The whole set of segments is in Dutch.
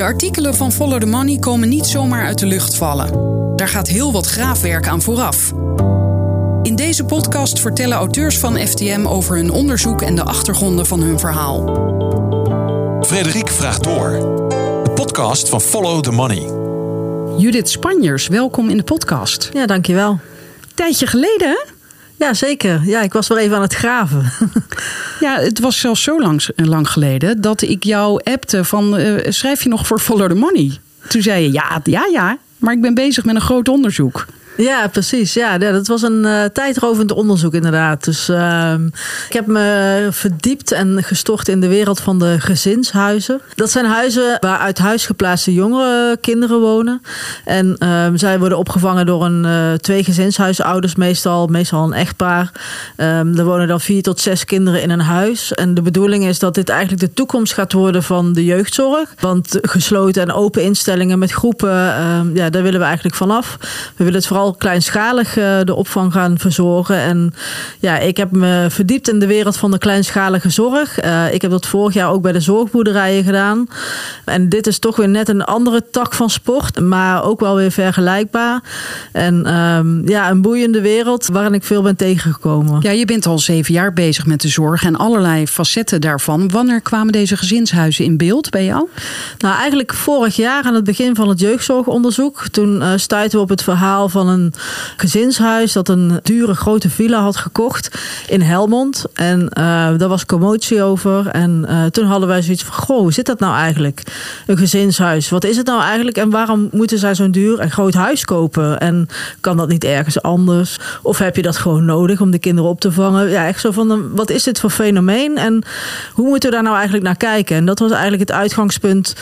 De artikelen van Follow the Money komen niet zomaar uit de lucht vallen. Daar gaat heel wat graafwerk aan vooraf. In deze podcast vertellen auteurs van FTM over hun onderzoek en de achtergronden van hun verhaal. Frederik vraagt door. De podcast van Follow the Money. Judith Spanjers, welkom in de podcast. Ja, dankjewel. Tijdje geleden, hè? Ja, zeker. Ja, ik was weer even aan het graven. Ja, het was zelfs zo lang, lang geleden dat ik jou appte van... eh, schrijf je nog voor Follow the Money? Toen zei je, ja, ja, ja, maar ik ben bezig met een groot onderzoek. Ja, precies. Ja, dat was een uh, tijdrovend onderzoek inderdaad. Dus uh, ik heb me verdiept en gestort in de wereld van de gezinshuizen. Dat zijn huizen waar uit huis geplaatste jongere kinderen wonen. En uh, zij worden opgevangen door een uh, twee gezinshuisouders meestal, meestal een echtpaar. Um, er wonen dan vier tot zes kinderen in een huis. En de bedoeling is dat dit eigenlijk de toekomst gaat worden van de jeugdzorg. Want gesloten en open instellingen met groepen, ja, daar willen we eigenlijk vanaf. We willen het vooral kleinschalig uh, de opvang gaan verzorgen. En ja, ik heb me verdiept in de wereld van de kleinschalige zorg. Uh, ik heb dat vorig jaar ook bij de zorgboerderijen gedaan. En dit is toch weer net een andere tak van sport, maar ook wel weer vergelijkbaar. En um, ja, een boeiende wereld waarin ik veel ben tegengekomen. Ja, je bent al zeven jaar bezig met de zorg en allerlei facetten daarvan. Wanneer kwamen deze gezinshuizen in beeld bij jou? Nou, eigenlijk vorig jaar aan het begin van het jeugdzorgonderzoek. Toen uh, stuiten we op het verhaal van een gezinshuis dat een dure grote villa had gekocht in Helmond. En uh, daar was commotie over. En uh, toen hadden wij zoiets van: Goh, hoe zit dat nou eigenlijk? Een gezinshuis. Wat is het nou eigenlijk? En waarom moeten zij zo'n duur en groot huis kopen? En kan dat niet ergens anders? Of heb je dat gewoon nodig om de kinderen op te vangen? Ja, echt zo van: wat is dit voor fenomeen? En hoe moeten we daar nou eigenlijk naar kijken? En dat was eigenlijk het uitgangspunt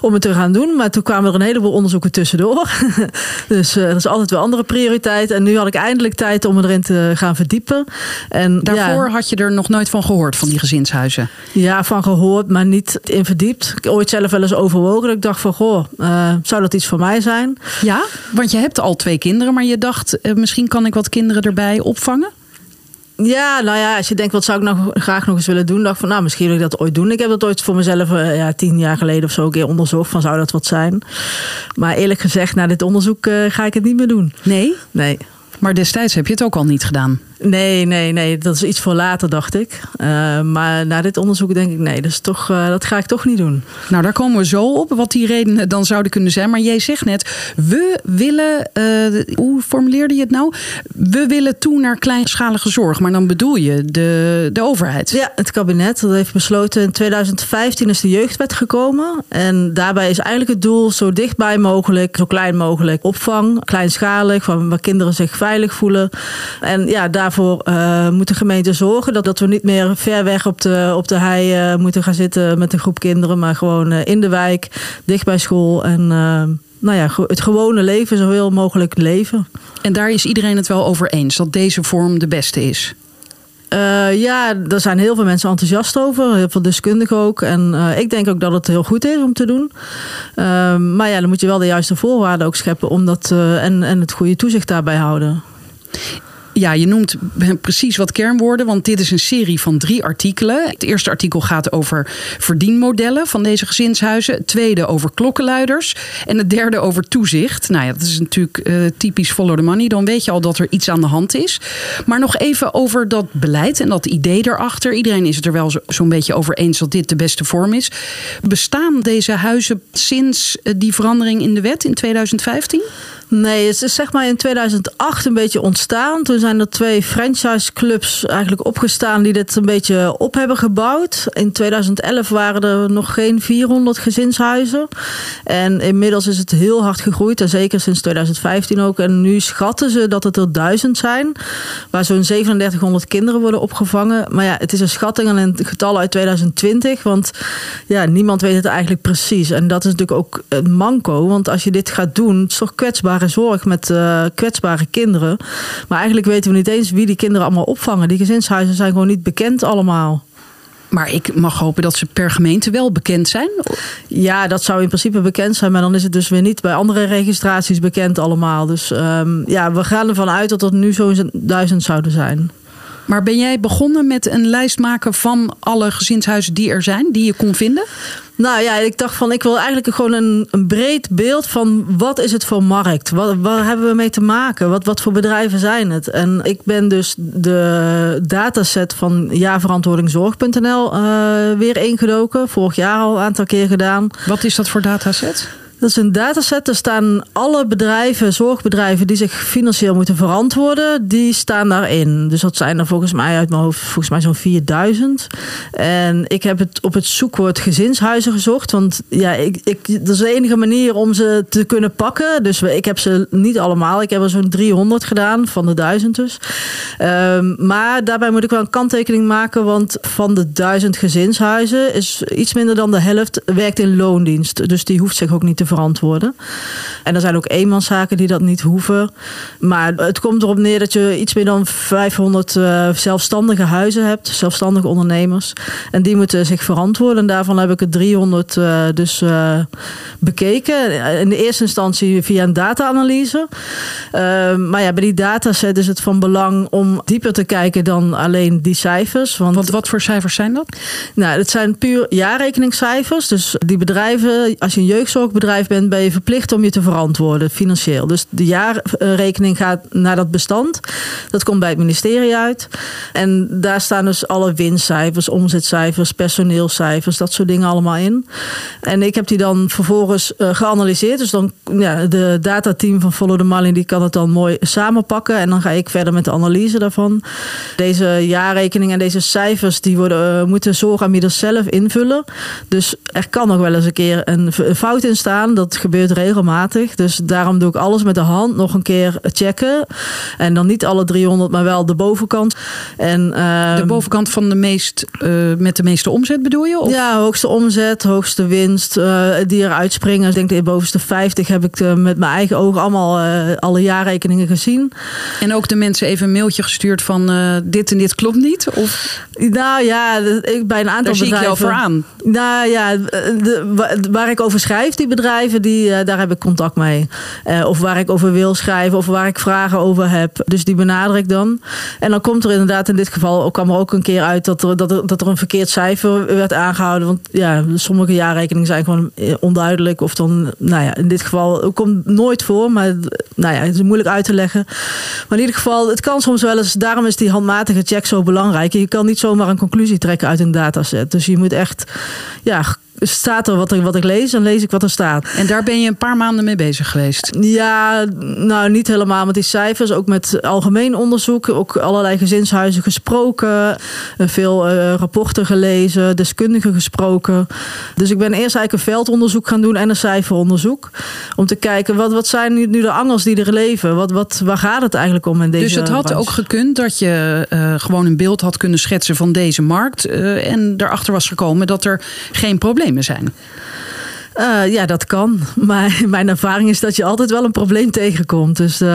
om het te gaan doen. Maar toen kwamen er een heleboel onderzoeken tussendoor. dus uh, dat is altijd wel andere prioriteit. En nu had ik eindelijk tijd om erin te gaan verdiepen. En Daarvoor ja, had je er nog nooit van gehoord, van die gezinshuizen? Ja, van gehoord, maar niet in verdiept. Ik ooit zelf wel eens overwogen. Ik dacht van, goh, uh, zou dat iets voor mij zijn? Ja, want je hebt al twee kinderen, maar je dacht, uh, misschien kan ik wat kinderen erbij opvangen? Ja, nou ja, als je denkt, wat zou ik nou graag nog eens willen doen? dacht van, nou, misschien wil ik dat ooit doen. Ik heb dat ooit voor mezelf, uh, ja, tien jaar geleden of zo een keer onderzocht. Van, zou dat wat zijn? Maar eerlijk gezegd, na dit onderzoek uh, ga ik het niet meer doen. Nee? Nee. Maar destijds heb je het ook al niet gedaan? Nee, nee, nee. Dat is iets voor later, dacht ik. Uh, maar na dit onderzoek denk ik, nee, dat, is toch, uh, dat ga ik toch niet doen. Nou, daar komen we zo op, wat die redenen dan zouden kunnen zijn. Maar jij zegt net, we willen, uh, hoe formuleerde je het nou? We willen toe naar kleinschalige zorg. Maar dan bedoel je de, de overheid? Ja, het kabinet. Dat heeft besloten, in 2015 is de jeugdwet gekomen. En daarbij is eigenlijk het doel zo dichtbij mogelijk, zo klein mogelijk opvang. Kleinschalig, waar kinderen zich veilig voelen. En ja, daar daarvoor uh, moet de gemeente zorgen dat, dat we niet meer ver weg op de, op de hei uh, moeten gaan zitten met een groep kinderen, maar gewoon uh, in de wijk, dicht bij school en nou ja, het gewone leven zoveel mogelijk leven. En daar is iedereen het wel over eens dat deze vorm de beste is? Uh, ja, daar zijn heel veel mensen enthousiast over. Heel veel deskundigen ook. En uh, ik denk ook dat het heel goed is om te doen. Uh, maar ja, dan moet je wel de juiste voorwaarden ook scheppen. Om dat, en, en het goede toezicht daarbij houden. Ja, je noemt precies wat kernwoorden, want dit is een serie van drie artikelen. Het eerste artikel gaat over verdienmodellen van deze gezinshuizen. Het tweede over klokkenluiders. En het derde over toezicht. Nou ja, dat is natuurlijk uh, typisch follow the money. Dan weet je al dat er iets aan de hand is. Maar nog even over dat beleid en dat idee erachter. Iedereen is het er wel zo'n zo beetje over eens dat dit de beste vorm is. Bestaan deze huizen sinds die verandering in de wet in 2015? Nee, het is zeg maar in 2008 een beetje ontstaan. Toen zijn er twee franchiseclubs eigenlijk opgestaan die dit een beetje op hebben gebouwd. In 2011 waren er nog geen 400 gezinshuizen. En inmiddels is het heel hard gegroeid. En zeker sinds 2015 ook. En nu schatten ze dat het er duizend zijn. Waar zo'n 3700 kinderen worden opgevangen. Maar ja, het is een schatting en een getal uit 2020. Want ja, niemand weet het eigenlijk precies. En dat is natuurlijk ook een manco. Want als je dit gaat doen, het is toch kwetsbaar zorg met uh, kwetsbare kinderen. Maar eigenlijk weten we niet eens wie die kinderen allemaal opvangen. Die gezinshuizen zijn gewoon niet bekend allemaal. Maar ik mag hopen dat ze per gemeente wel bekend zijn. Ja, dat zou in principe bekend zijn. Maar dan is het dus weer niet bij andere registraties bekend allemaal. Dus um, ja, we gaan ervan uit dat er nu zo'n duizend zouden zijn. Maar ben jij begonnen met een lijst maken van alle gezinshuizen die er zijn, die je kon vinden? Nou ja, ik dacht van ik wil eigenlijk gewoon een, een breed beeld van wat is het voor markt? Wat, waar hebben we mee te maken? Wat, wat voor bedrijven zijn het? En ik ben dus de dataset van jaarverantwoordingzorg.nl uh, weer ingedoken. Vorig jaar al een aantal keer gedaan. Wat is dat voor dataset? Dat is een dataset. Er staan alle bedrijven, zorgbedrijven die zich financieel moeten verantwoorden, die staan daarin. Dus dat zijn er volgens mij uit mijn hoofd volgens mij zo'n 4000. En ik heb het op het zoekwoord gezinshuizen gezocht. Want ja, ik, ik, dat is de enige manier om ze te kunnen pakken. Dus ik heb ze niet allemaal. Ik heb er zo'n 300 gedaan van de 1000 dus. Um, maar daarbij moet ik wel een kanttekening maken. Want van de 1000 gezinshuizen is iets minder dan de helft werkt in loondienst. Dus die hoeft zich ook niet te verantwoorden. En er zijn ook eenmanszaken die dat niet hoeven. Maar het komt erop neer dat je iets meer dan 500 uh, eh, zelfstandige huizen hebt, zelfstandige ondernemers. En die moeten zich verantwoorden. En daarvan heb ik het 300 uh, dus uh, bekeken. In de eerste instantie via een data-analyse. Ehm, maar ja, bij die dataset is het van belang om dieper te kijken dan alleen die cijfers. Want, wat, wat voor cijfers zijn dat? Nou, het zijn puur jaarrekeningcijfers. Dus die bedrijven, als je een jeugdzorgbedrijf bent, ben je verplicht om je te verantwoorden financieel. Dus de jaarrekening gaat naar dat bestand. Dat komt bij het ministerie uit. En daar staan dus alle winstcijfers, omzetcijfers, personeelcijfers, dat soort dingen allemaal in. En ik heb die dan vervolgens uh, geanalyseerd. Dus dan ja, de datateam van Follow the Money die kan het dan mooi samenpakken. En dan ga ik verder met de analyse daarvan. Deze jaarrekening en deze cijfers die worden, uh, moeten zorgaanbieders zelf invullen. Dus er kan nog wel eens een keer een fout in staan. Dat gebeurt regelmatig. Dus daarom doe ik alles met de hand nog een keer checken. En dan niet alle 300, maar wel de bovenkant. En, uh, de bovenkant van de meest, uh, met de meeste omzet bedoel je? Of? Ja, hoogste omzet, hoogste winst uh, die er uitspringen. Ik denk de bovenste 50 heb ik met mijn eigen ogen allemaal alle jaarrekeningen gezien. En ook de mensen even een mailtje gestuurd van dit en dit klopt niet? Of? Nou ja, ik bij een aantal Daar zie bedrijven. ik jou voor aan. Nou ja, de, waar ik over schrijf, die bedrijven die, uh, daar heb ik contact mee. Uh, of waar ik over wil schrijven of waar ik vragen over heb. Dus die benader ik dan. En dan komt er inderdaad in dit geval ook kwam er ook een keer uit dat er, dat er, dat er een verkeerd cijfer werd aangehouden. Want ja, sommige jaarrekeningen zijn gewoon eh, onduidelijk. Of dan, nou ja, in dit geval komt nooit voor. Maar nou ja, het is moeilijk uit te leggen. Maar in ieder geval, het kan soms wel eens. Daarom is die handmatige check zo belangrijk. Je kan niet zomaar een conclusie trekken uit een dataset. Dus je moet echt ja, staat er wat, er wat ik lees, dan lees ik wat er staat. En daar ben je een paar maanden mee bezig geweest? Ja, nou niet helemaal met die cijfers. Ook met algemeen onderzoek. Ook allerlei gezinshuizen gesproken. Eh, veel uh, rapporten gelezen. Deskundigen gesproken. Dus ik ben eerst eigenlijk een veldonderzoek gaan doen en een cijferonderzoek. Om te kijken, wat, wat zijn nu, nu de angels die er leven? Wat, wat, waar gaat het eigenlijk om in deze Dus het had branche? ook gekund dat je uh, gewoon een beeld had kunnen schetsen van deze markt. Uh, en daarachter was gekomen dat er geen probleem zijn? Uh, ja, dat kan. Maar mijn ervaring is dat je altijd wel een probleem tegenkomt. Dus uh,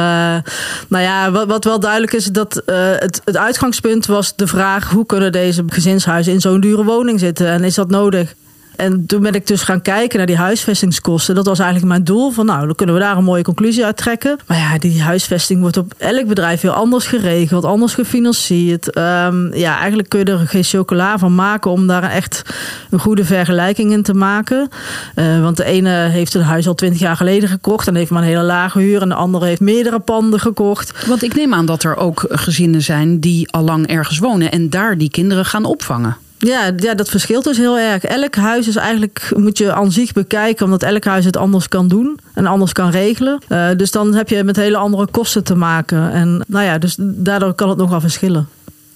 nou ja, wat, wat, wel duidelijk is, dat uh, het, het uitgangspunt was de vraag: hoe kunnen deze gezinshuizen in zo'n dure woning zitten? En is dat nodig? En toen ben ik dus gaan kijken naar die huisvestingskosten. Dat was eigenlijk mijn doel. Van nou, dan kunnen we daar een mooie conclusie uit trekken. Maar ja, die huisvesting wordt op elk bedrijf heel anders geregeld, anders gefinancierd. Um, ja, eigenlijk kun je er geen chocola van maken om daar echt een goede vergelijking in te maken. Uh, want de ene heeft een huis al twintig jaar geleden gekocht en heeft maar een hele lage huur. En de andere heeft meerdere panden gekocht. Want ik neem aan dat er ook gezinnen zijn die al lang ergens wonen en daar die kinderen gaan opvangen. Ja, ja, dat verschilt dus heel erg. Elk huis is eigenlijk, moet je aan zich bekijken, omdat elk huis het anders kan doen en anders kan regelen. Uh, dus dan heb je met hele andere kosten te maken. En nou ja, dus daardoor kan het nogal verschillen.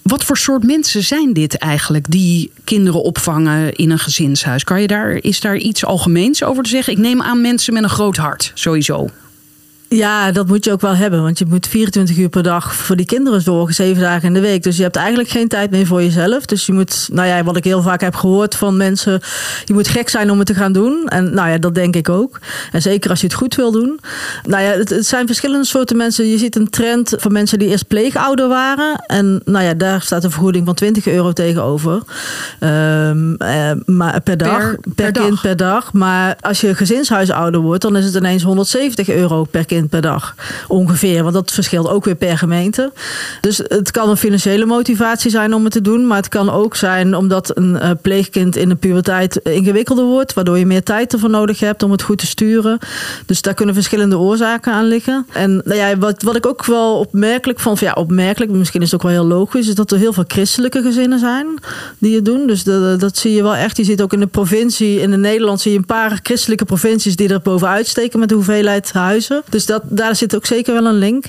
Wat voor soort mensen zijn dit eigenlijk die kinderen opvangen in een gezinshuis? Kan je daar, is daar iets algemeens over te zeggen? Ik neem aan mensen met een groot hart, sowieso. Ja, dat moet je ook wel hebben. Want je moet 24 uur per dag voor die kinderen zorgen, zeven dagen in de week. Dus je hebt eigenlijk geen tijd meer voor jezelf. Dus je moet, nou ja, wat ik heel vaak heb gehoord van mensen, je moet gek zijn om het te gaan doen. En nou ja, dat denk ik ook. En zeker als je het goed wil doen. Nou ja, het, het zijn verschillende soorten mensen. Je ziet een trend van mensen die eerst pleegouder waren. En nou ja, daar staat een vergoeding van 20 euro tegenover. Um, eh, maar per dag, per, per, per kind dag. per dag. Maar als je gezinshuisouder wordt, dan is het ineens 170 euro per kind per dag. Ongeveer, want dat verschilt ook weer per gemeente. Dus het kan een financiële motivatie zijn om het te doen. Maar het kan ook zijn omdat een uh, pleegkind in de puberteit ingewikkelder wordt. Waardoor je meer tijd ervoor nodig hebt om het goed te sturen. Dus daar kunnen verschillende oorzaken aan liggen. En nou ja, wat, wat ik ook wel opmerkelijk vond, ja, opmerkelijk, misschien is het ook wel heel logisch, is dat er heel veel christelijke gezinnen zijn die het doen. Dus dat, dat zie je wel echt. Je ziet ook in de provincie, in de Nederland zie je een paar christelijke provincies die er bovenuit steken met de hoeveelheid huizen. Dus dat, daar zit ook zeker wel een link.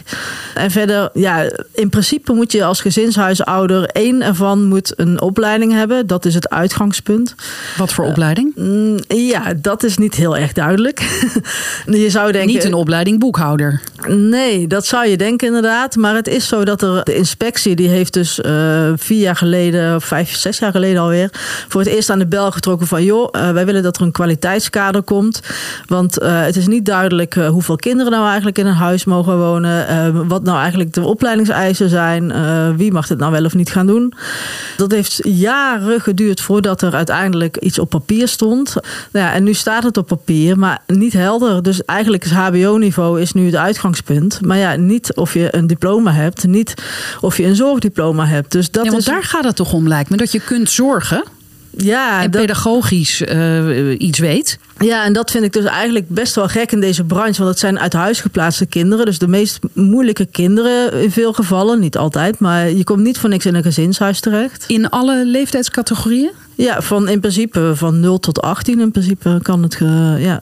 En verder, ja, in principe moet je als gezinshuisouder één ervan moet een opleiding hebben. Dat is het uitgangspunt. Wat voor opleiding? Uh, ja, dat is niet heel erg duidelijk. je zou denken. Niet een opleiding boekhouder. Nee, dat zou je denken inderdaad. Maar het is zo dat er de inspectie, die heeft dus uh, vier jaar geleden, vijf, zes jaar geleden alweer, voor het eerst aan de bel getrokken van joh, uh, wij willen dat er een kwaliteitskader komt. Want het is niet duidelijk hoeveel kinderen nou eigenlijk in een huis mogen wonen. wat nou eigenlijk de opleidingseisen zijn. wie mag het nou wel of niet gaan doen. Dat heeft jaren geduurd voordat er uiteindelijk iets op papier stond. Nou ja, en nu staat het op papier, maar niet helder. Dus eigenlijk is HBO-niveau is nu het uitgangspunt. Maar ja, niet of je een diploma hebt, niet of je een zorgdiploma hebt. Dus dat ja, want is... daar gaat het toch om, lijkt me, dat je kunt zorgen. Ja, en dat... pedagogisch uh, iets weet. Ja, en dat vind ik dus eigenlijk best wel gek in deze branche. Want het zijn uit huis geplaatste kinderen. Dus de meest moeilijke kinderen in veel gevallen. Niet altijd, maar je komt niet voor niks in een gezinshuis terecht. In alle leeftijdscategorieën? Ja, van in principe van 0 tot 18 in principe kan het. Uh, ja.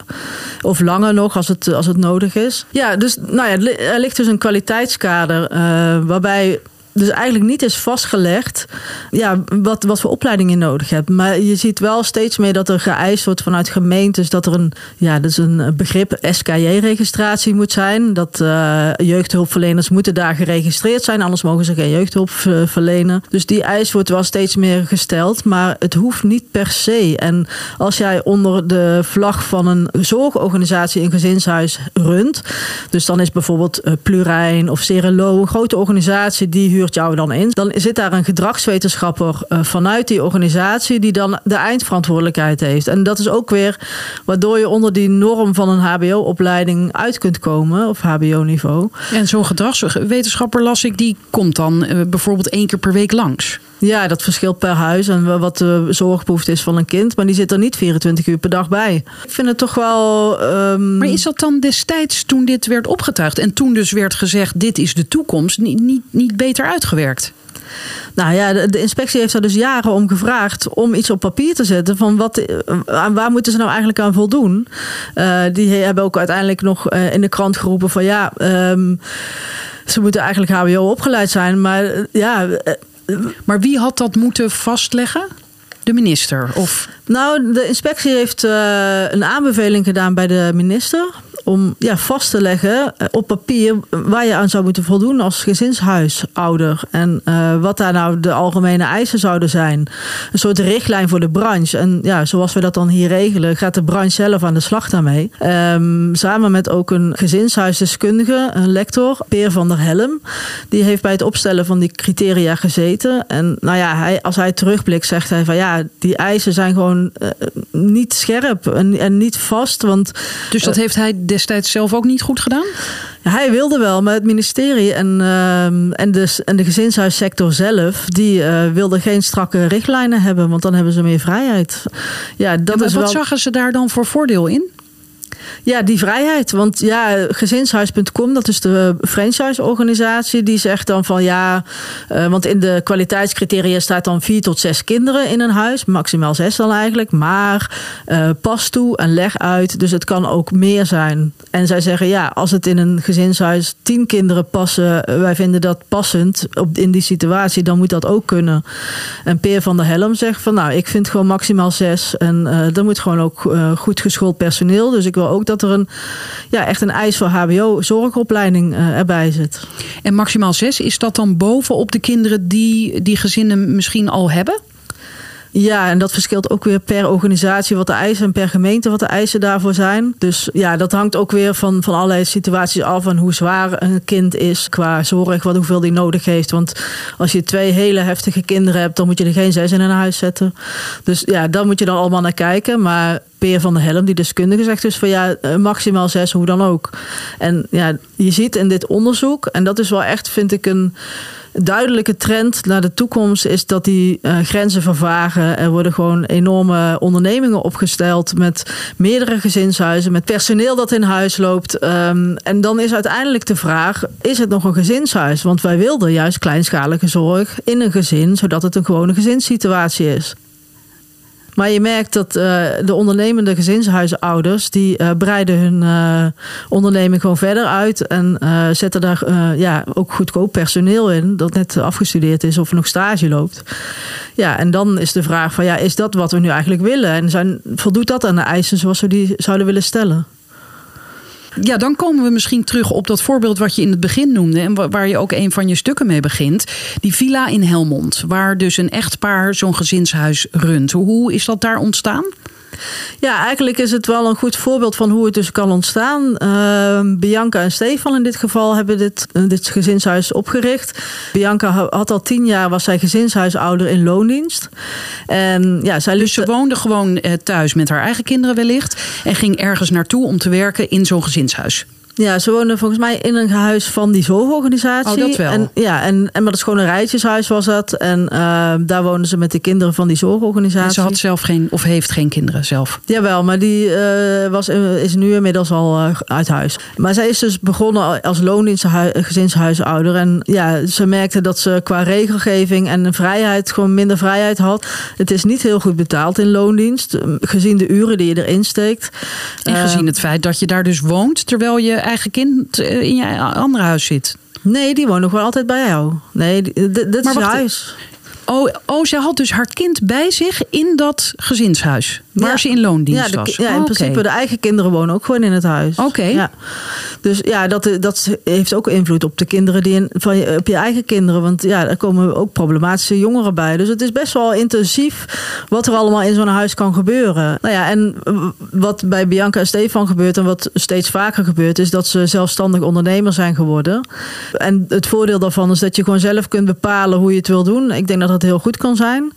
Of langer nog als het, als het nodig is. Ja, dus nou ja, er ligt dus een kwaliteitskader uh, waarbij dus eigenlijk niet is vastgelegd ja, wat, wat voor opleiding je nodig hebt. Maar je ziet wel steeds meer dat er geëist wordt vanuit gemeentes dat er een, ja, dat is een begrip SKJ-registratie moet zijn. Dat uh, jeugdhulpverleners moeten daar geregistreerd zijn, anders mogen ze geen jeugdhulp verlenen. Dus die eis wordt wel steeds meer gesteld, maar het hoeft niet per se. En als jij onder de vlag van een zorgorganisatie een gezinshuis runt, dus dan is bijvoorbeeld Plurijn of Cerelo een grote organisatie die huurt jou dan in. Dan zit daar een gedragswetenschapper uh, vanuit die organisatie die dan de eindverantwoordelijkheid heeft. En dat is ook weer waardoor je onder die norm van een HBO-opleiding uit kunt komen, of HBO-niveau. En zo'n gedragswetenschapper las ik, die komt dan uh, bijvoorbeeld één keer per week langs. Ja, dat verschilt per huis en wat de zorgbehoefte is van een kind. Maar die zit er niet 24 uur per dag bij. Ik vind het toch wel. Um... Maar is dat dan destijds toen dit werd opgetuigd en toen dus werd gezegd: dit is de toekomst, niet, niet, niet beter uitgewerkt? Nou ja, de, inspectie heeft daar dus jaren om gevraagd om iets op papier te zetten van wat, aan waar moeten ze nou eigenlijk aan voldoen. Uh, die hebben ook uiteindelijk nog uh, in de krant geroepen van ja, um, ze moeten eigenlijk HBO opgeleid zijn, maar ja. Maar wie had dat moeten vastleggen? De minister? Of? Nou, de inspectie heeft uh, een aanbeveling gedaan bij de minister om ja, vast te leggen op papier waar je aan zou moeten voldoen als gezinshuisouder. En uh, wat daar nou de algemene eisen zouden zijn. Een soort richtlijn voor de branche. En ja, zoals we dat dan hier regelen, gaat de branche zelf aan de slag daarmee. Um, samen met ook een gezinshuisdeskundige, een lector, Peer van der Helm. Die heeft bij het opstellen van die criteria gezeten. En nou ja, hij, als hij terugblikt, zegt hij van ja, die eisen zijn gewoon uh, niet scherp en, en niet vast. Want, dus dat uh, heeft hij destijds zelf ook niet goed gedaan? Ja, hij wilde wel, maar het ministerie en, uh, en, de, en de gezinshuissector zelf, die uh, wilden geen strakke richtlijnen hebben, want dan hebben ze meer vrijheid. Ja, dat en is wat wel... zagen ze daar dan voor voordeel in? Ja, die vrijheid. Want ja, gezinshuis.com, dat is de franchise-organisatie, die zegt dan van ja, uh, want in de kwaliteitscriteria staat dan vier tot zes kinderen in een huis, maximaal zes dan eigenlijk, maar uh, pas toe en leg uit, dus het kan ook meer zijn. En zij zeggen ja, als het in een gezinshuis tien kinderen passen, wij vinden dat passend op, in die situatie, dan moet dat ook kunnen. En Peer van der Helm zegt van nou, ik vind gewoon maximaal zes en er moet gewoon ook goed geschoold personeel, dus ik wil ook dat er een, ja, echt een eis voor HBO-zorgopleiding uh, erbij zit. En maximaal zes, is dat dan bovenop de kinderen die die gezinnen misschien al hebben? Ja, en dat verschilt ook weer per organisatie wat de eisen en per gemeente wat de eisen daarvoor zijn. Dus ja, dat hangt ook weer van, van allerlei situaties af en hoe zwaar een kind is qua zorg, wat hoeveel die nodig heeft. Want als je twee hele heftige kinderen hebt, dan moet je er geen zes in een huis zetten. Dus ja, daar moet je dan allemaal naar kijken. Maar Peer van der Helm, die deskundige, zegt dus van ja, eh, maximaal zes, hoe dan ook. En ja, je ziet in dit onderzoek, en dat is wel echt, vind ik, een duidelijke trend naar de toekomst is dat die uh, grenzen vervagen. Er worden gewoon enorme ondernemingen opgesteld met meerdere gezinshuizen, met personeel dat in huis loopt. Um, en dan is uiteindelijk de vraag: is het nog een gezinshuis? Want wij wilden juist kleinschalige zorg in een gezin, zodat het een gewone gezinssituatie is. Maar je merkt dat uh, de ondernemende gezinshuisenouders... die uh, breiden hun uh, onderneming gewoon verder uit... en zetten daar ja, ook goedkoop personeel in... dat net afgestudeerd is of nog stage loopt. Ja, en dan is de vraag van... ja, is dat wat we nu eigenlijk willen? En voldoet dat aan de eisen zoals we die zouden willen stellen? Ja, dan komen we misschien terug op dat voorbeeld wat je in het begin noemde. En waar je ook een van je stukken mee begint. Die villa in Helmond, waar dus een echtpaar zo'n gezinshuis runt. Hoe is dat daar ontstaan? Ja, eigenlijk is het wel een goed voorbeeld van hoe het dus kan ontstaan. Uh, Bianca en Stefan in dit geval hebben dit, dit gezinshuis opgericht. Bianca had al tien jaar, was zij gezinshuisouder in loondienst. En, ja, zij dus ze woonde gewoon eh, thuis met haar eigen kinderen wellicht. En ging ergens naartoe om te werken in zo'n gezinshuis. Ja, ze wonen volgens mij in een huis van die zorgorganisatie. Oh, dat wel. En, ja, en, en maar dat is gewoon een rijtjeshuis was dat. En uh, daar wonen ze met de kinderen van die zorgorganisatie. En ze had zelf geen, of heeft geen kinderen zelf? Jawel, maar die uh, was, is nu inmiddels al uh, uit huis. Maar zij is dus begonnen als loondienstgezinshuisouder. En ja, ze merkte dat ze qua regelgeving en vrijheid gewoon minder vrijheid had. Het is niet heel goed betaald in loondienst, gezien de uren die je erin steekt. En gezien het feit dat je daar dus woont, terwijl je eigen kind eh, in je andere huis zit? Nee, die woont nog wel altijd bij jou. Nee, dit is huis. Oh, oh, ze had dus haar kind bij zich in dat gezinshuis. Waar ze in loondienst ja, was. Ja, in oh, principe. De eigen kinderen wonen ook gewoon in het huis. Oké. Ja. Dus ja, dat, dat heeft ook invloed op de kinderen die in, van je, op je eigen kinderen. Want ja, er komen ook problematische jongeren bij. Dus het is best wel intensief wat er allemaal in zo'n huis kan gebeuren. Nou ja, en wat bij Bianca en Stefan gebeurt en wat steeds vaker gebeurt, is dat ze zelfstandig ondernemer zijn geworden. En het voordeel daarvan is dat je gewoon zelf kunt bepalen hoe je het wil doen. Ik denk dat heel goed kan zijn.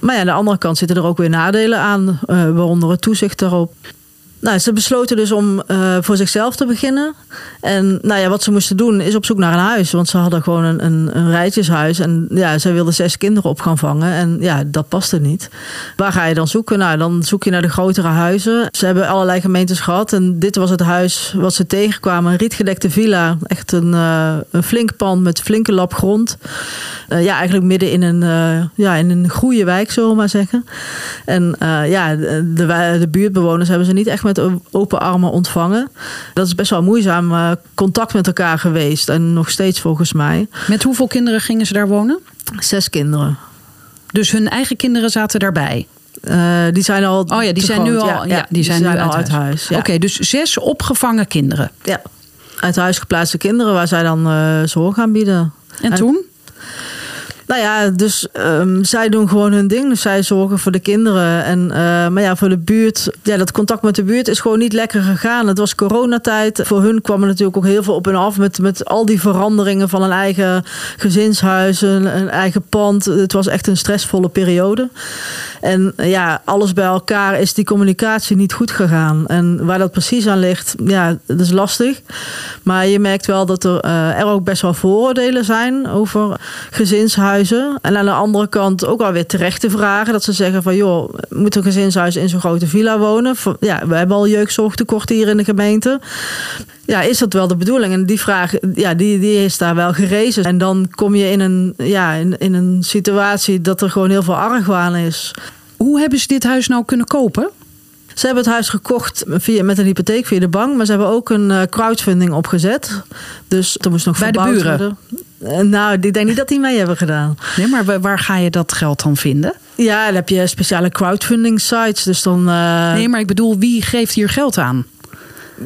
Maar ja, aan de andere kant zitten er ook weer nadelen aan. Uh, waaronder het toezicht daarop. Nou, ze besloten dus om uh, voor zichzelf te beginnen. En nou ja, wat ze moesten doen is op zoek naar een huis. Want ze hadden gewoon een, een, een rijtjeshuis. En ja, zij wilden zes kinderen op gaan vangen. En ja, dat paste niet. Waar ga je dan zoeken? Nou, dan zoek je naar de grotere huizen. Ze hebben allerlei gemeentes gehad. En dit was het huis wat ze tegenkwamen. Een rietgedekte villa. Echt een, uh, een flink pand met flinke lap grond. Uh, ja, eigenlijk midden in een, ja, in een goede wijk, zullen we maar zeggen. En ja, de, de buurtbewoners hebben ze niet echt met open armen ontvangen. Dat is best wel moeizaam uh, contact met elkaar geweest. En nog steeds volgens mij. Met hoeveel kinderen gingen ze daar wonen? Zes kinderen. Dus hun eigen kinderen zaten daarbij? Uh, die zijn al. Oh ja, die zijn groot. nu al, ja, ja, die, die zijn, zijn, nu al uit huis. huis. Oké, okay, dus zes opgevangen kinderen. Ja, uit huis geplaatste kinderen waar zij dan uh, zorg aanbieden. En, en toen? Nou ja, dus um, zij doen gewoon hun ding. Dus zij zorgen voor de kinderen. En, uh, maar ja, voor de buurt. Ja, dat contact met de buurt is gewoon niet lekker gegaan. Het was coronatijd. Voor hun kwam er natuurlijk ook heel veel op en af. Met, met al die veranderingen van een eigen gezinshuis, een, eigen pand. Het was echt een stressvolle periode. En ja, alles bij elkaar is die communicatie niet goed gegaan. En waar dat precies aan ligt, ja, dat is lastig. Maar je merkt wel dat er, uh, er ook best wel vooroordelen zijn over gezinshuizen en aan de andere kant ook alweer terechte vragen. Dat ze zeggen van joh, moet een gezinshuis in zo'n grote villa wonen? Ja, we hebben al jeugdzorgtekort hier in de gemeente. Ja, is dat wel de bedoeling? En die vraag, ja, die, die is daar wel gerezen. En dan kom je in een, ja, in, in een situatie dat er gewoon heel veel argwaan is. Hoe hebben ze dit huis nou kunnen kopen? Ze hebben het huis gekocht via, met een hypotheek via de bank. Maar ze hebben ook een eh, crowdfunding opgezet. Dus er moest nog Bij de buren? Worden. Eh, nou, ik denk niet dat die mee hebben gedaan. Nee, maar waar ga je dat geld dan vinden? Ja, dan heb je speciale crowdfunding sites. Dus dan, uh... Nee, maar ik bedoel, wie geeft hier geld aan?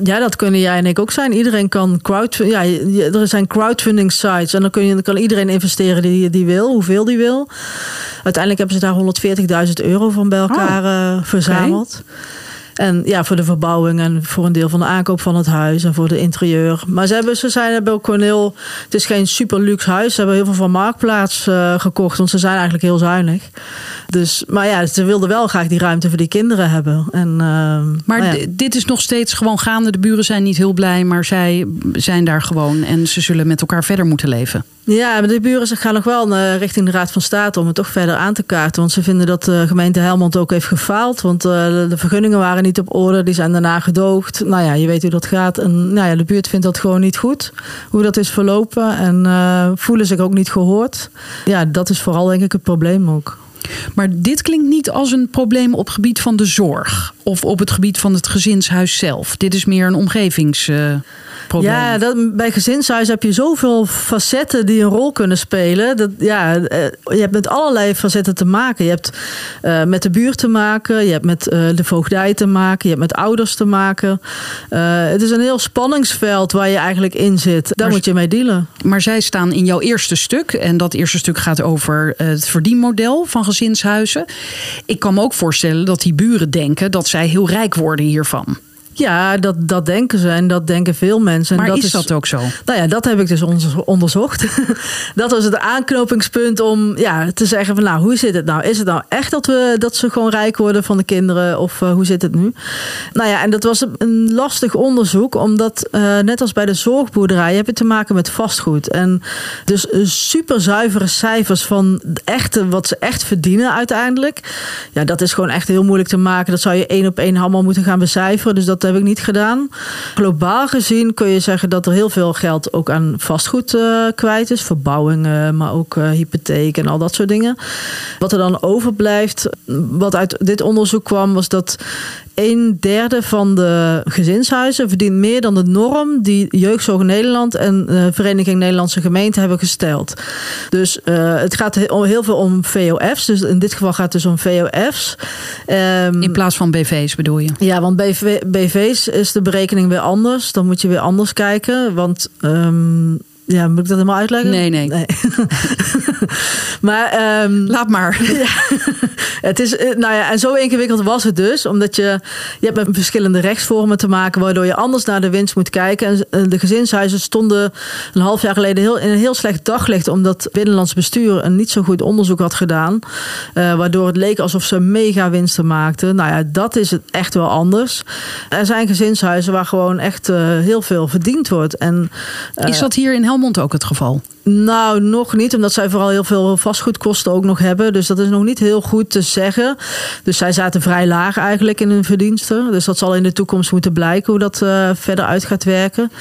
Ja, dat kunnen jij en ik ook zijn. Iedereen kan crowdfunding. Ja, er zijn crowdfunding sites. En dan, kun je, dan kan iedereen investeren die, die wil, hoeveel die wil. Uiteindelijk hebben ze daar 140.000 euro van bij elkaar eh, verzameld. En ja, voor de verbouwing en voor een deel van de aankoop van het huis en voor de interieur. Maar ze, hebben, ze zijn, hebben ook gewoon heel. Het is geen super luxe huis. Ze hebben heel veel van Marktplaats eh, gekocht, want ze zijn eigenlijk heel zuinig. Dus, maar ja, ze wilden wel graag die ruimte voor die kinderen hebben. En, ehm, Maar nou ja. dit is nog steeds gewoon gaande. De buren zijn niet heel blij, maar zij zijn daar gewoon. En ze zullen met elkaar verder moeten leven. Ja, maar de buren gaan nog wel eh, richting de Raad van State om het toch verder aan te kaarten. Want ze vinden dat de gemeente Helmond ook heeft gefaald. Want eh, de vergunningen waren niet op orde, die zijn daarna gedoogd. Nou ja, je weet hoe dat gaat. En nou ja, de buurt vindt dat gewoon niet goed, hoe dat is verlopen. En eh, voelen zich ook niet gehoord. Ja, dat is vooral denk ik het probleem ook. Maar dit klinkt niet als een probleem op gebied van de zorg. Of op het gebied van het gezinshuis zelf. Dit is meer een omgevingsprobleem. Ja, dat, bij gezinshuis heb je zoveel facetten die een rol kunnen spelen. Dat, ja, eh, je hebt met allerlei facetten te maken. Je hebt eh, met de buurt te maken, je hebt met eh, de voogdij te maken, je hebt met ouders te maken. Het is een heel spanningsveld waar je eigenlijk in zit. Daar Maar- moet je mee dealen. Maar zij staan in jouw eerste stuk. En dat eerste stuk gaat over het verdienmodel van gezinshuizen. Ik kan me ook voorstellen dat die buren denken dat zij heel rijk worden hiervan. Ja, dat, dat denken ze en dat denken veel mensen. En Maar dat is, dat ook zo? Nou ja, dat heb ik dus onder- onderzocht. dat was het aanknopingspunt om ja, te zeggen van nou, hoe zit het nou? Is het nou echt dat, we, dat ze gewoon rijk worden van de kinderen of eh, hoe zit het nu? Nou ja, en dat was een- lastig onderzoek omdat eh, net als bij de zorgboerderij heb je te maken met vastgoed. En dus eh, super zuivere cijfers van echte, wat ze echt verdienen uiteindelijk. Ja, dat is gewoon echt heel moeilijk te maken. Dat zou je één op één allemaal moeten gaan becijferen. Dus dat heb ik niet gedaan. Globaal gezien kun je zeggen dat er heel veel geld ook aan vastgoed eh, kwijt is. Verbouwingen, maar ook eh, hypotheek en al dat soort dingen. Wat er dan overblijft, wat uit dit onderzoek kwam, was dat een derde van de gezinshuizen verdient meer dan de norm die Jeugdzorg Nederland en eh, Vereniging Nederlandse Gemeenten hebben gesteld. Dus eh, het gaat heel, heel veel om VOF's. Dus in dit geval gaat het dus om VOF's. Ehm, In plaats van BV's bedoel je? ja, want BV, BV's is de berekening weer anders. Dan moet je weer anders kijken. Want ehm, ja, moet ik dat helemaal uitleggen? Nee, nee. maar ehm, Laat maar. het is, eh, nou ja, en zo ingewikkeld was het dus. Omdat je, je hebt met verschillende rechtsvormen te maken, waardoor je anders naar de winst moet kijken. En eh, de gezinshuizen stonden een half jaar geleden heel, in een heel slecht daglicht, omdat het Binnenlands Bestuur een niet zo goed onderzoek had gedaan. eh, waardoor het leek alsof ze mega winsten maakten. Nou ja, dat is het echt wel anders. Er zijn gezinshuizen waar gewoon echt heel veel verdiend wordt. En, eh, Is dat hier in Helmond ook het geval? nou, nog niet, omdat zij vooral heel veel vastgoedkosten ook nog hebben. Dus dat is nog niet heel goed te zeggen. Dus zij zaten vrij laag eigenlijk in hun verdiensten. Dus dat zal in de toekomst moeten blijken hoe dat eh, verder uit gaat werken.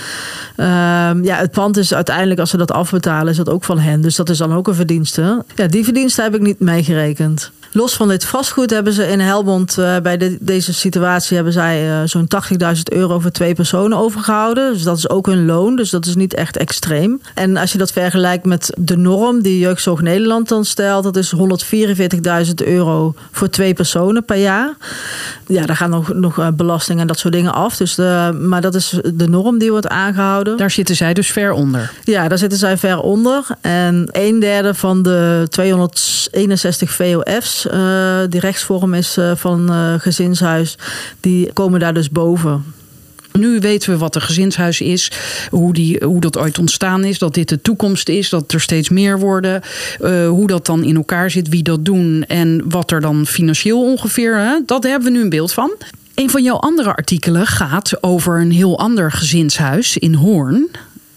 Ehm, ja, het pand is uiteindelijk, als ze dat afbetalen, is dat ook van hen. Dus dat is dan ook een verdienste. Ja, die verdiensten heb ik niet meegerekend. Los van dit vastgoed hebben ze in Helmond eh, bij de- deze situatie hebben zij eh, zo'n 80.000 euro voor twee personen overgehouden. Dus dat is ook hun loon. Dus dat is niet echt extreem. En als je dat vergelijkt met de norm die Jeugdzorg Nederland dan stelt, dat is 144.000 euro voor twee personen per jaar. Ja, daar gaan nog, nog eh, belasting en dat soort dingen af. Dus de, maar dat is de norm die wordt aangehouden. Daar zitten zij dus ver onder. Ja, daar zitten zij ver onder. En een derde van de 261 VOF's, eh, die rechtsvorm is eh, van eh, gezinshuis, die komen daar dus boven. Nu weten we wat een gezinshuis is, hoe, die, hoe dat ooit ontstaan is, dat dit de toekomst is, dat er steeds meer worden, hoe dat dan in elkaar zit, wie dat doen en wat er dan financieel ongeveer, hè, dat hebben we nu een beeld van. Een van jouw andere artikelen gaat over een heel ander gezinshuis in Hoorn.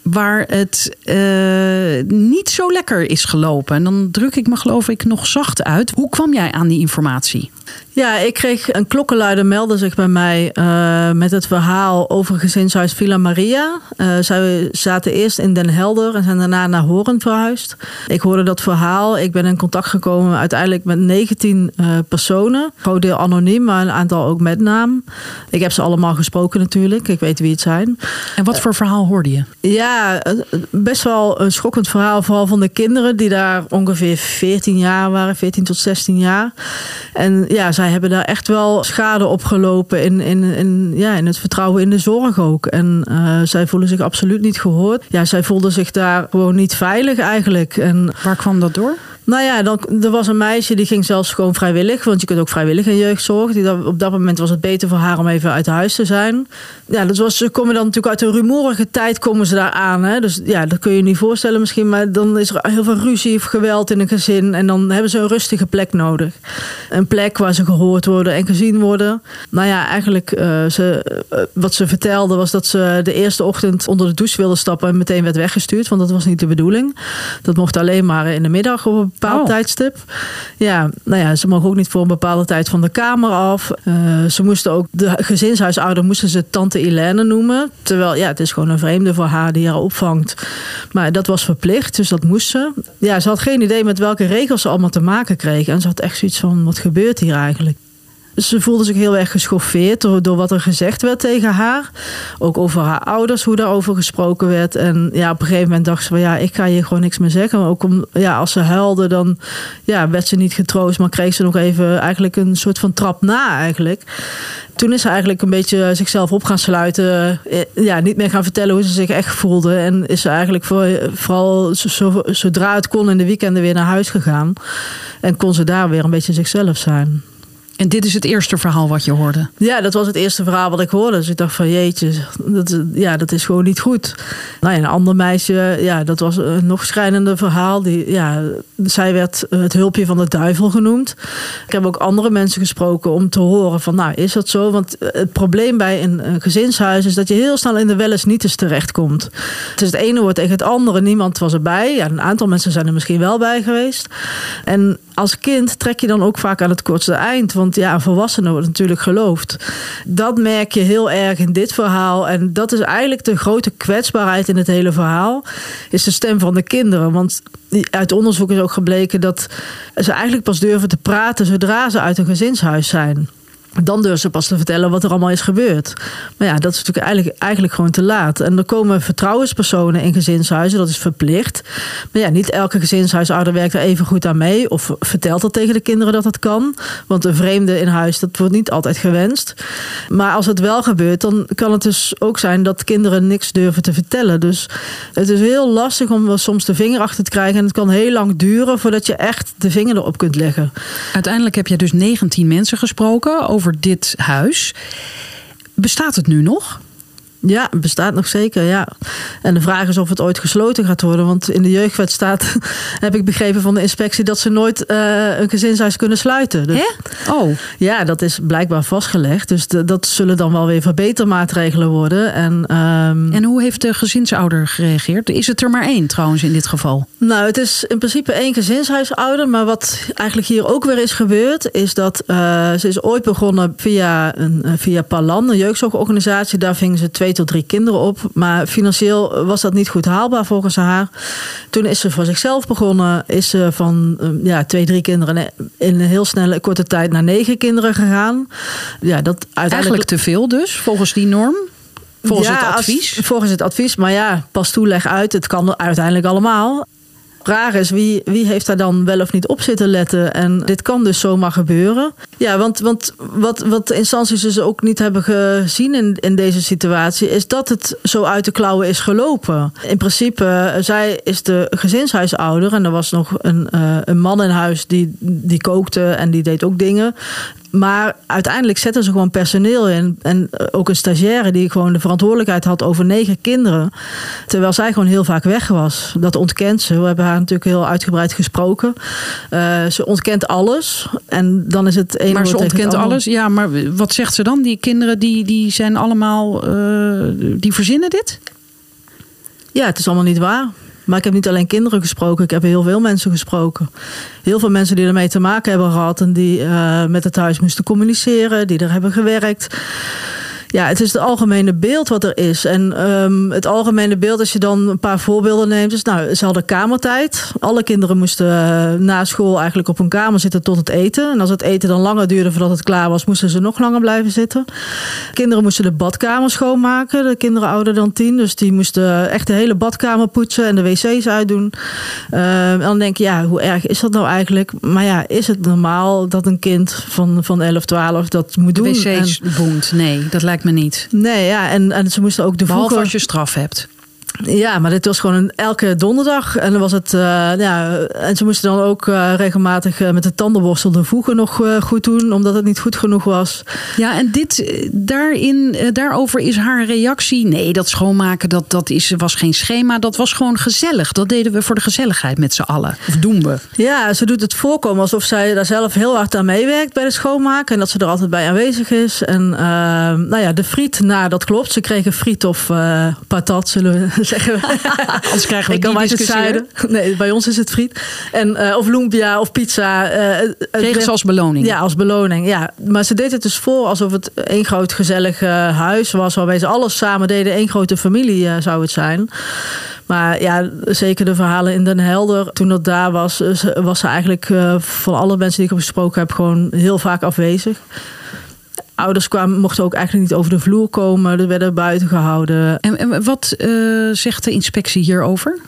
Waar het eh, niet zo lekker is gelopen. En dan druk ik me, geloof ik, nog zacht uit. Hoe kwam jij aan die informatie? Ja, ik kreeg een klokkenluider meldde zich bij mij eh, met het verhaal over gezinshuis Villa Maria. Eh, zij zaten eerst in Den Helder en zijn daarna naar Horen verhuisd. Ik hoorde dat verhaal. Ik ben in contact gekomen uiteindelijk met 19 eh, personen. Een groot deel anoniem, maar een aantal ook met naam. Ik heb ze allemaal gesproken natuurlijk. Ik weet wie het zijn. En wat voor verhaal hoorde je? Ja, best wel een schokkend verhaal. Vooral van de kinderen die daar ongeveer 14 jaar waren, 14 tot 16 jaar. En ja, ja, zij hebben daar echt wel schade opgelopen in, in, in, ja, in het vertrouwen in de zorg ook. En uh, zij voelen zich absoluut niet gehoord. Ja, zij voelden zich daar gewoon niet veilig eigenlijk. En, Waar kwam dat door? Nou ja, dan, er was een meisje die ging zelfs gewoon vrijwillig. Want je kunt ook vrijwillig in jeugdzorg. Die, op dat moment was het beter voor haar om even uit huis te zijn. Ja, dat was, ze komen dan natuurlijk uit een rumoerige tijd komen ze daar aan. Hè? Dus ja, dat kun je je niet voorstellen misschien. Maar dan is er heel veel ruzie of geweld in een gezin. En dan hebben ze een rustige plek nodig. Een plek waar ze gehoord worden en gezien worden. Nou ja, eigenlijk uh, ze, uh, wat ze vertelde was dat ze de eerste ochtend onder de douche wilde stappen. En meteen werd weggestuurd. Want dat was niet de bedoeling. Dat mocht alleen maar in de middag op bepaald oh. tijdstip. Ja, nou ja, ze mogen ook niet voor een bepaalde tijd van de kamer af. Uh, ze moesten ook, de gezinshuisouder moesten ze tante Helene noemen. Terwijl, ja, het is gewoon een vreemde voor haar die haar opvangt. Maar dat was verplicht, dus dat moest ze. Ja, ze had geen idee met welke regels ze allemaal te maken kreeg. En ze had echt zoiets van, wat gebeurt hier eigenlijk? Ze voelde zich heel erg geschoffeerd door, door wat er gezegd werd tegen haar. Ook over haar ouders, hoe daarover gesproken werd. En ja, op een gegeven moment dacht ze van ja, ik ga hier gewoon niks meer zeggen. Ook om, ja, als ze huilde, dan ja, werd ze niet getroost, maar kreeg ze nog even eigenlijk een soort van trap na eigenlijk. Toen is ze eigenlijk een beetje zichzelf op gaan sluiten. Ja, niet meer gaan vertellen hoe ze zich echt voelde. En is ze eigenlijk voor, vooral zodra het kon in de weekenden weer naar huis gegaan. En kon ze daar weer een beetje zichzelf zijn. En dit is het eerste verhaal wat je hoorde? Ja, dat was het eerste verhaal wat ik hoorde. Dus ik dacht van jeetje, dat, ja, dat is gewoon niet goed. Nou ja, een ander meisje, ja, dat was een nog schrijnender verhaal. Die, ja, zij werd het hulpje van de duivel genoemd. Ik heb ook andere mensen gesproken om te horen van nou, is dat zo? Want het probleem bij een gezinshuis is dat je heel snel in de wel eens niet eens terechtkomt. Het is het ene woord tegen het andere. Niemand was erbij. Ja, een aantal mensen zijn er misschien wel bij geweest. En als kind trek je dan ook vaak aan het kortste eind. Want ja, een volwassene wordt natuurlijk geloofd. Dat merk je heel erg in dit verhaal. En dat is eigenlijk de grote kwetsbaarheid in het hele verhaal. Is de stem van de kinderen. Want uit onderzoek is ook gebleken dat ze eigenlijk pas durven te praten zodra ze uit een gezinshuis zijn. Dan durven ze pas te vertellen wat er allemaal is gebeurd. Maar ja, dat is natuurlijk eigenlijk, eigenlijk gewoon te laat. En er komen vertrouwenspersonen in gezinshuizen, dat is verplicht. Maar ja, niet elke gezinshuisouder werkt er even goed aan mee. Of vertelt dat tegen de kinderen dat het kan. Want een vreemde in huis, dat wordt niet altijd gewenst. Maar als het wel gebeurt, dan kan het dus ook zijn dat kinderen niks durven te vertellen. Dus het is heel lastig om soms de vinger achter te krijgen. En het kan heel lang duren voordat je echt de vinger erop kunt leggen. Uiteindelijk heb je dus 19 mensen gesproken over over dit huis. Bestaat het nu nog? Ja, bestaat nog zeker, ja. En de vraag is of het ooit gesloten gaat worden. Want in de jeugdwet staat, heb ik begrepen van de inspectie... dat ze nooit uh, een gezinshuis kunnen sluiten. Dus, Oh. Ja, dat is blijkbaar vastgelegd. Dus de, dat zullen dan wel weer verbetermaatregelen worden. En, um, en hoe heeft de gezinsouder gereageerd? Is het er maar één trouwens in dit geval? Nou, het is in principe één gezinshuisouder. Maar wat eigenlijk hier ook weer is gebeurd... is dat uh, ze is ooit begonnen via, een, via Palan, een jeugdzorgorganisatie. Daar vingen ze twee tot drie kinderen op. Maar financieel was dat niet goed haalbaar volgens haar. Toen is ze voor zichzelf begonnen. Is ze van ja, twee, drie kinderen in een heel snelle korte tijd naar negen kinderen gegaan. Ja, dat uiteindelijk... Eigenlijk te veel dus, volgens die norm? Volgens ja, het advies? Als, volgens het advies. Maar ja, pas toeleg uit. Het kan uiteindelijk allemaal vraag is, wie, wie heeft daar dan wel of niet op zitten letten? En dit kan dus zomaar gebeuren. Ja, want, want wat, wat de instanties dus ook niet hebben gezien in, in deze situatie... is dat het zo uit de klauwen is gelopen. In principe, zij is de gezinshuisouder... en er was nog een, uh, een man in huis die, die kookte en die deed ook dingen. Maar uiteindelijk zetten ze gewoon personeel in. En ook een stagiaire die gewoon de verantwoordelijkheid had over negen kinderen. Terwijl zij gewoon heel vaak weg was. Dat ontkent ze. We hebben haar natuurlijk heel uitgebreid gesproken. Uh, ze ontkent alles. En dan is het ene Maar ze ontkent alles. Ja, maar wat zegt ze dan? Die kinderen die, die zijn allemaal. Uh, die verzinnen dit? Ja, het is allemaal niet waar. Maar ik heb niet alleen kinderen gesproken, ik heb heel veel mensen gesproken. Heel veel mensen die ermee te maken hebben gehad en die uh, met het huis moesten communiceren, die er hebben gewerkt. Ja, het is het algemene beeld wat er is. En ehm, het algemene beeld, als je dan een paar voorbeelden neemt, is nou, ze hadden kamertijd. Alle kinderen moesten uh, na school eigenlijk op hun kamer zitten tot het eten. En als het eten dan langer duurde voordat het klaar was, moesten ze nog langer blijven zitten. Kinderen moesten de badkamer schoonmaken, de kinderen ouder dan tien. Dus die moesten echt de hele badkamer poetsen en de wc's uitdoen. Uh, en dan denk je, ja, hoe erg is dat nou eigenlijk? Maar ja, is het normaal dat een kind van, van 11, 12 dat moet doen? De wc's boent, nee, dat lijkt me niet. Nee, ja, en, en ze moesten ook de Behalve als je straf hebt. Ja, maar dit was gewoon een, elke donderdag. En dan was het. Uh, ja, en ze moesten dan ook uh, regelmatig uh, met de tandenborstel de voegen nog goed doen, omdat het niet goed genoeg was. Ja, en dit, daarin, daarover is haar reactie. Nee, dat schoonmaken, dat, dat is, was geen schema. Dat was gewoon gezellig. Dat deden we voor de gezelligheid met z'n allen. Of doen we? Ja, ze doet het voorkomen alsof zij daar zelf heel hard aan meewerkt bij de schoonmaken. En dat ze er altijd bij aanwezig is. En nou ja, de friet, nou, dat klopt. Ze kregen friet of patat, zullen we zeggen we. Anders krijgen we Ik uit het discussie zuiden. Nee, bij ons is het friet. En, uh, of lumpia of pizza. Uh, Kregen ze als beloning? Ja, als beloning. Ja. Maar ze deed het dus voor alsof het één groot gezellig uh, huis was... waarbij ze alles samen deden. één grote familie zou het zijn. Maar ja, zeker de verhalen in Den Helder. Toen dat daar was, was ze eigenlijk van alle mensen die ik heb gesproken heb... gewoon heel vaak afwezig ouders kwamen, mochten ook eigenlijk niet over de vloer komen. Er werden buiten gehouden. En, en wat uh, zegt de inspectie hierover?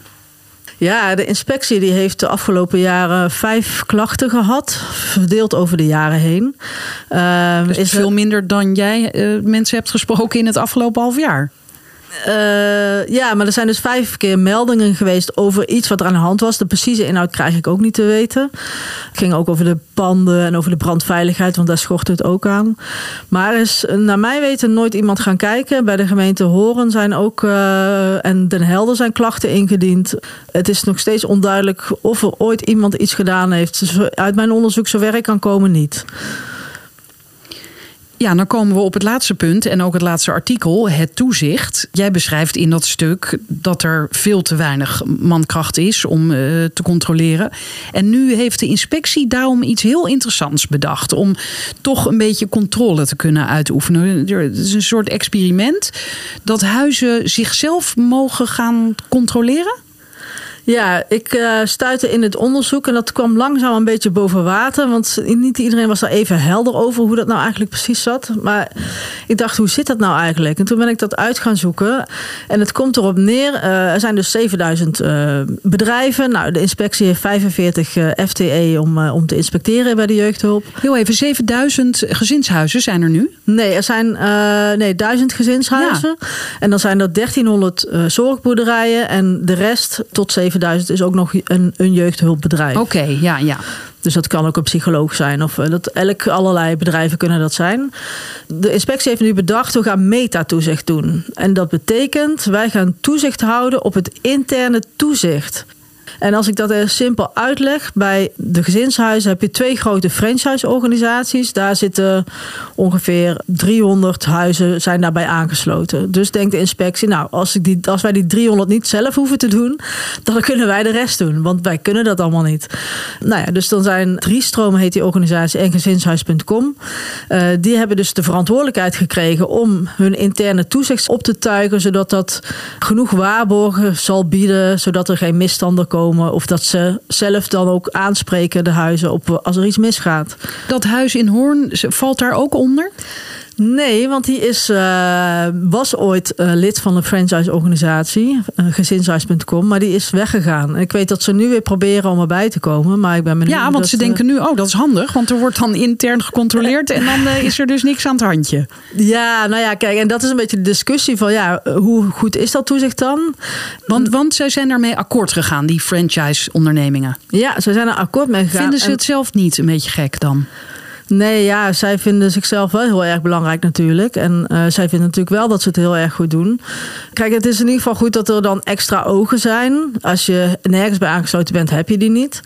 Ja, de inspectie die heeft de afgelopen jaren vijf klachten gehad, verdeeld over de jaren heen. Uh, dus is veel minder dan jij uh, mensen hebt gesproken in het afgelopen half jaar. Uh, ja, maar er zijn dus vijf keer meldingen geweest over iets wat er aan de hand was. De precieze inhoud krijg ik ook niet te weten. Het ging ook over de panden en over de brandveiligheid, want daar schort het ook aan. Maar er is naar mij weten nooit iemand gaan kijken. Bij de gemeente Horen zijn ook uh, en Den Helder zijn klachten ingediend. Het is nog steeds onduidelijk of er ooit iemand iets gedaan heeft. Uit mijn onderzoek zover ik kan komen niet. Ja, dan komen we op het laatste punt en ook het laatste artikel, het toezicht. Jij beschrijft in dat stuk dat er veel te weinig mankracht is om uh, te controleren. En nu heeft de inspectie daarom iets heel interessants bedacht. Om toch een beetje controle te kunnen uitoefenen. Het is een soort experiment dat huizen zichzelf mogen gaan controleren. Ja, ik uh, stuitte in het onderzoek en dat kwam langzaam een beetje boven water. Want niet iedereen was daar even helder over hoe dat nou eigenlijk precies zat. Maar ik dacht, hoe zit dat nou eigenlijk? En toen ben ik dat uit gaan zoeken. En het komt erop neer, uh, er zijn dus 7000 uh, bedrijven. Nou, de inspectie heeft 45 FTE om, om te inspecteren bij de jeugdhulp. Heel even, 7000 gezinshuizen zijn er nu? Nee, er zijn nee, 1000 gezinshuizen. Ja. En dan zijn er 1300 zorgboerderijen en de rest tot 7000 7000 is ook nog een, een jeugdhulpbedrijf. Oké, okay, ja, ja. Dus dat kan ook een psycholoog zijn. Of dat elk allerlei bedrijven kunnen dat zijn. De inspectie heeft nu bedacht, we gaan metatoezicht doen. En dat betekent, wij gaan toezicht houden op het interne toezicht. En als ik dat er simpel uitleg, bij de gezinshuizen heb je twee grote franchise-organisaties. Daar zitten ongeveer 300 huizen zijn daarbij aangesloten. Dus denkt de inspectie, nou, als, ik die, als wij die 300 niet zelf hoeven te doen, dan kunnen wij de rest doen. Want wij kunnen dat allemaal niet. Nou ja, dus dan zijn drie stromen, heet die organisatie, en gezinshuis.com. Uh, die hebben dus de verantwoordelijkheid gekregen om hun interne toezicht op te tuigen, zodat dat genoeg waarborgen zal bieden, zodat er geen misstanden komen of dat ze zelf dan ook aanspreken, de huizen, op als er iets misgaat. Dat huis in Hoorn valt daar ook onder? Nee, want die is, uh, was ooit uh, lid van een franchise-organisatie, uh, gezinshuis.com, maar die is weggegaan. En ik weet dat ze nu weer proberen om erbij te komen, maar ik ben benieuwd. Ja, want ze denken nu, oh, dat is handig, want er wordt dan intern gecontroleerd en dan is er dus niks aan het handje. Ja, nou ja, kijk, en dat is een beetje de discussie van, ja, hoe goed is dat toezicht dan? Want, want zij zijn daarmee akkoord gegaan, die franchise-ondernemingen. Ja, ze zijn er akkoord mee gegaan. Vinden ze het zelf niet een beetje gek dan? Nee, ja, zij vinden zichzelf wel heel erg belangrijk natuurlijk. En uh, zij vinden natuurlijk wel dat ze het heel erg goed doen. Kijk, het is in ieder geval goed dat er dan extra ogen zijn. Als je nergens bij aangesloten bent, heb je die niet.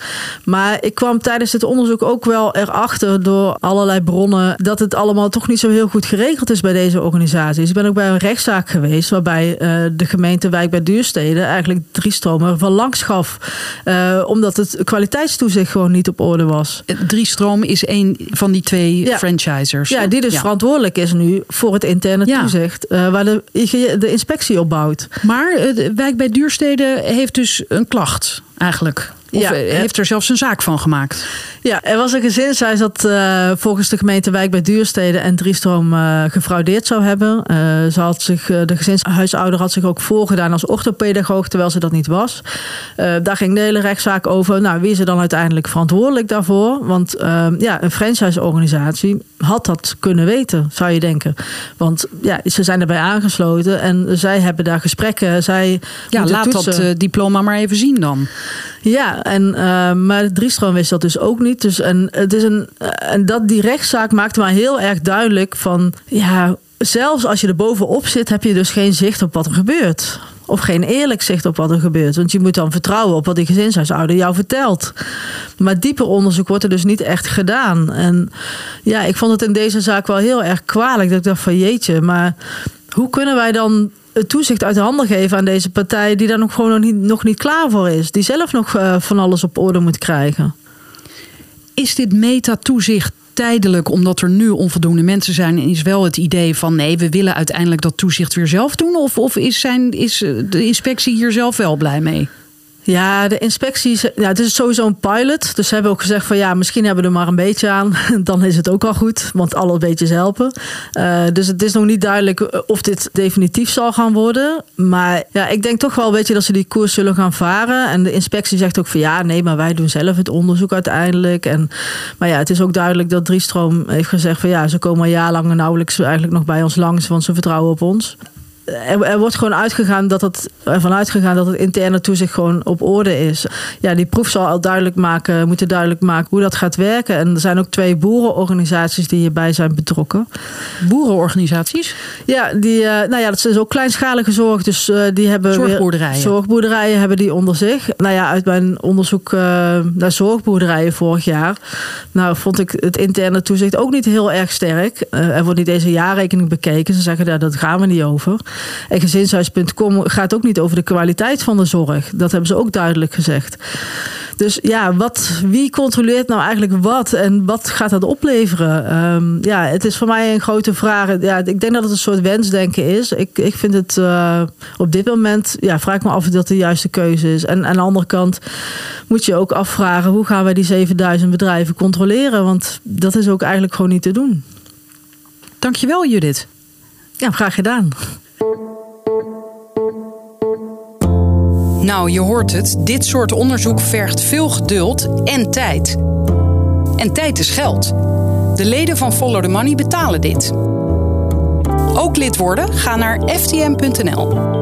Maar ik kwam tijdens dit onderzoek ook wel erachter door allerlei bronnen... dat het allemaal toch niet zo heel goed geregeld is bij deze organisaties. Ik ben ook bij een rechtszaak geweest... waarbij uh, de gemeente Wijk bij Duurstede eigenlijk drie stromen van langs gaf. Uh, omdat het kwaliteitstoezicht gewoon niet op orde was. Drie stromen is één van van die twee Ja. franchisers. Ja, die dus Ja. verantwoordelijk is nu voor het interne Ja. toezicht. eh, waar de, de inspectie op bouwt. Maar de wijk bij Duurstede heeft dus een klacht eigenlijk. Of Ja, eh, heeft er zelfs een zaak van gemaakt. Ja, er was een gezinshuis dat eh, volgens de gemeente Wijk bij Duurstede en Driestroom eh gefraudeerd zou hebben. Eh, ze had zich, de gezinshuisouder had zich ook voorgedaan als orthopedagoog, terwijl ze dat niet was. Daar ging de hele rechtszaak over. Nou, wie is er dan uiteindelijk verantwoordelijk daarvoor? Want eh, ja, een franchiseorganisatie had dat kunnen weten, zou je denken. Want ja, ze zijn erbij aangesloten en zij hebben daar gesprekken. Zij Ja, laat toetsen. dat diploma maar even zien dan. Ja, en, eh, maar Driestroom wist dat dus ook niet. Dus, en, het is een, eh, en dat, die rechtszaak maakte maar heel erg duidelijk van... Ja, zelfs als je er bovenop zit, heb je dus geen zicht op wat er gebeurt. Of geen eerlijk zicht op wat er gebeurt. Want je moet dan vertrouwen op wat die gezinshuisouder jou vertelt. Maar dieper onderzoek wordt er dus niet echt gedaan. En ja, ik vond het in deze zaak wel heel erg kwalijk. Dat ik dacht van jeetje, maar hoe kunnen wij dan het toezicht uit de handen geven aan deze partij... die daar nog gewoon nog niet, nog niet klaar voor is. Die zelf nog eh, van alles op orde moet krijgen. Is dit meta-toezicht tijdelijk omdat er nu onvoldoende mensen zijn? En is wel het idee van nee, we willen uiteindelijk dat toezicht weer zelf doen? Of, of is, zijn, is eh, de inspectie hier zelf wel blij mee? Ja, de inspecties. Ja, het is sowieso een pilot. Dus ze hebben ook gezegd van ja, misschien hebben we er maar een beetje aan. Dan is het ook al goed, want alle beetjes helpen. Eh, dus het is nog niet duidelijk eh, of dit definitief zal gaan worden. Maar ja, ik denk toch wel een beetje dat ze die koers zullen gaan varen. En de inspectie zegt ook van ja, nee, maar wij doen zelf het onderzoek uiteindelijk. En, maar ja, het is ook duidelijk dat Driestroom heeft gezegd van ja, ze komen een jaar lang nauwelijks eigenlijk nog bij ons langs, want ze vertrouwen op ons er, er wordt gewoon uitgegaan dat het, ervan uitgegaan dat het interne toezicht gewoon op orde is. Ja, die proef zal al duidelijk maken, moeten duidelijk maken hoe dat gaat werken. En er zijn ook twee boerenorganisaties die hierbij zijn betrokken. Boerenorganisaties? Ja, die, eh, nou ja, dat is ook kleinschalige zorg. Dus eh, die hebben weer- Zorgboerderijen. zorgboerderijen hebben die onder zich. Nou ja, uit mijn onderzoek eh, naar zorgboerderijen vorig jaar, nou vond ik het interne toezicht ook niet heel erg sterk. Eh, er wordt niet deze jaarrekening bekeken. Ze zeggen daar dat gaan we niet over. En gezinshuis.com gaat ook niet over de kwaliteit van de zorg. Dat hebben ze ook duidelijk gezegd. Dus ja, wat, wie controleert nou eigenlijk wat en wat gaat dat opleveren? Ehm, ja, het is voor mij een grote vraag. Ja, ik denk dat het een soort wensdenken is. Ik, ik vind het eh, op dit moment, ja, vraag ik me af of dat de juiste keuze is. En aan de andere kant moet je ook afvragen hoe gaan wij die 7000 bedrijven controleren? Want dat is ook eigenlijk gewoon niet te doen. Dankjewel Judith. Ja, graag gedaan. Nou, je hoort het. Dit soort onderzoek vergt veel geduld en tijd. En tijd is geld. De leden van Follow the Money betalen dit. Ook lid worden? Ga naar ftm.nl.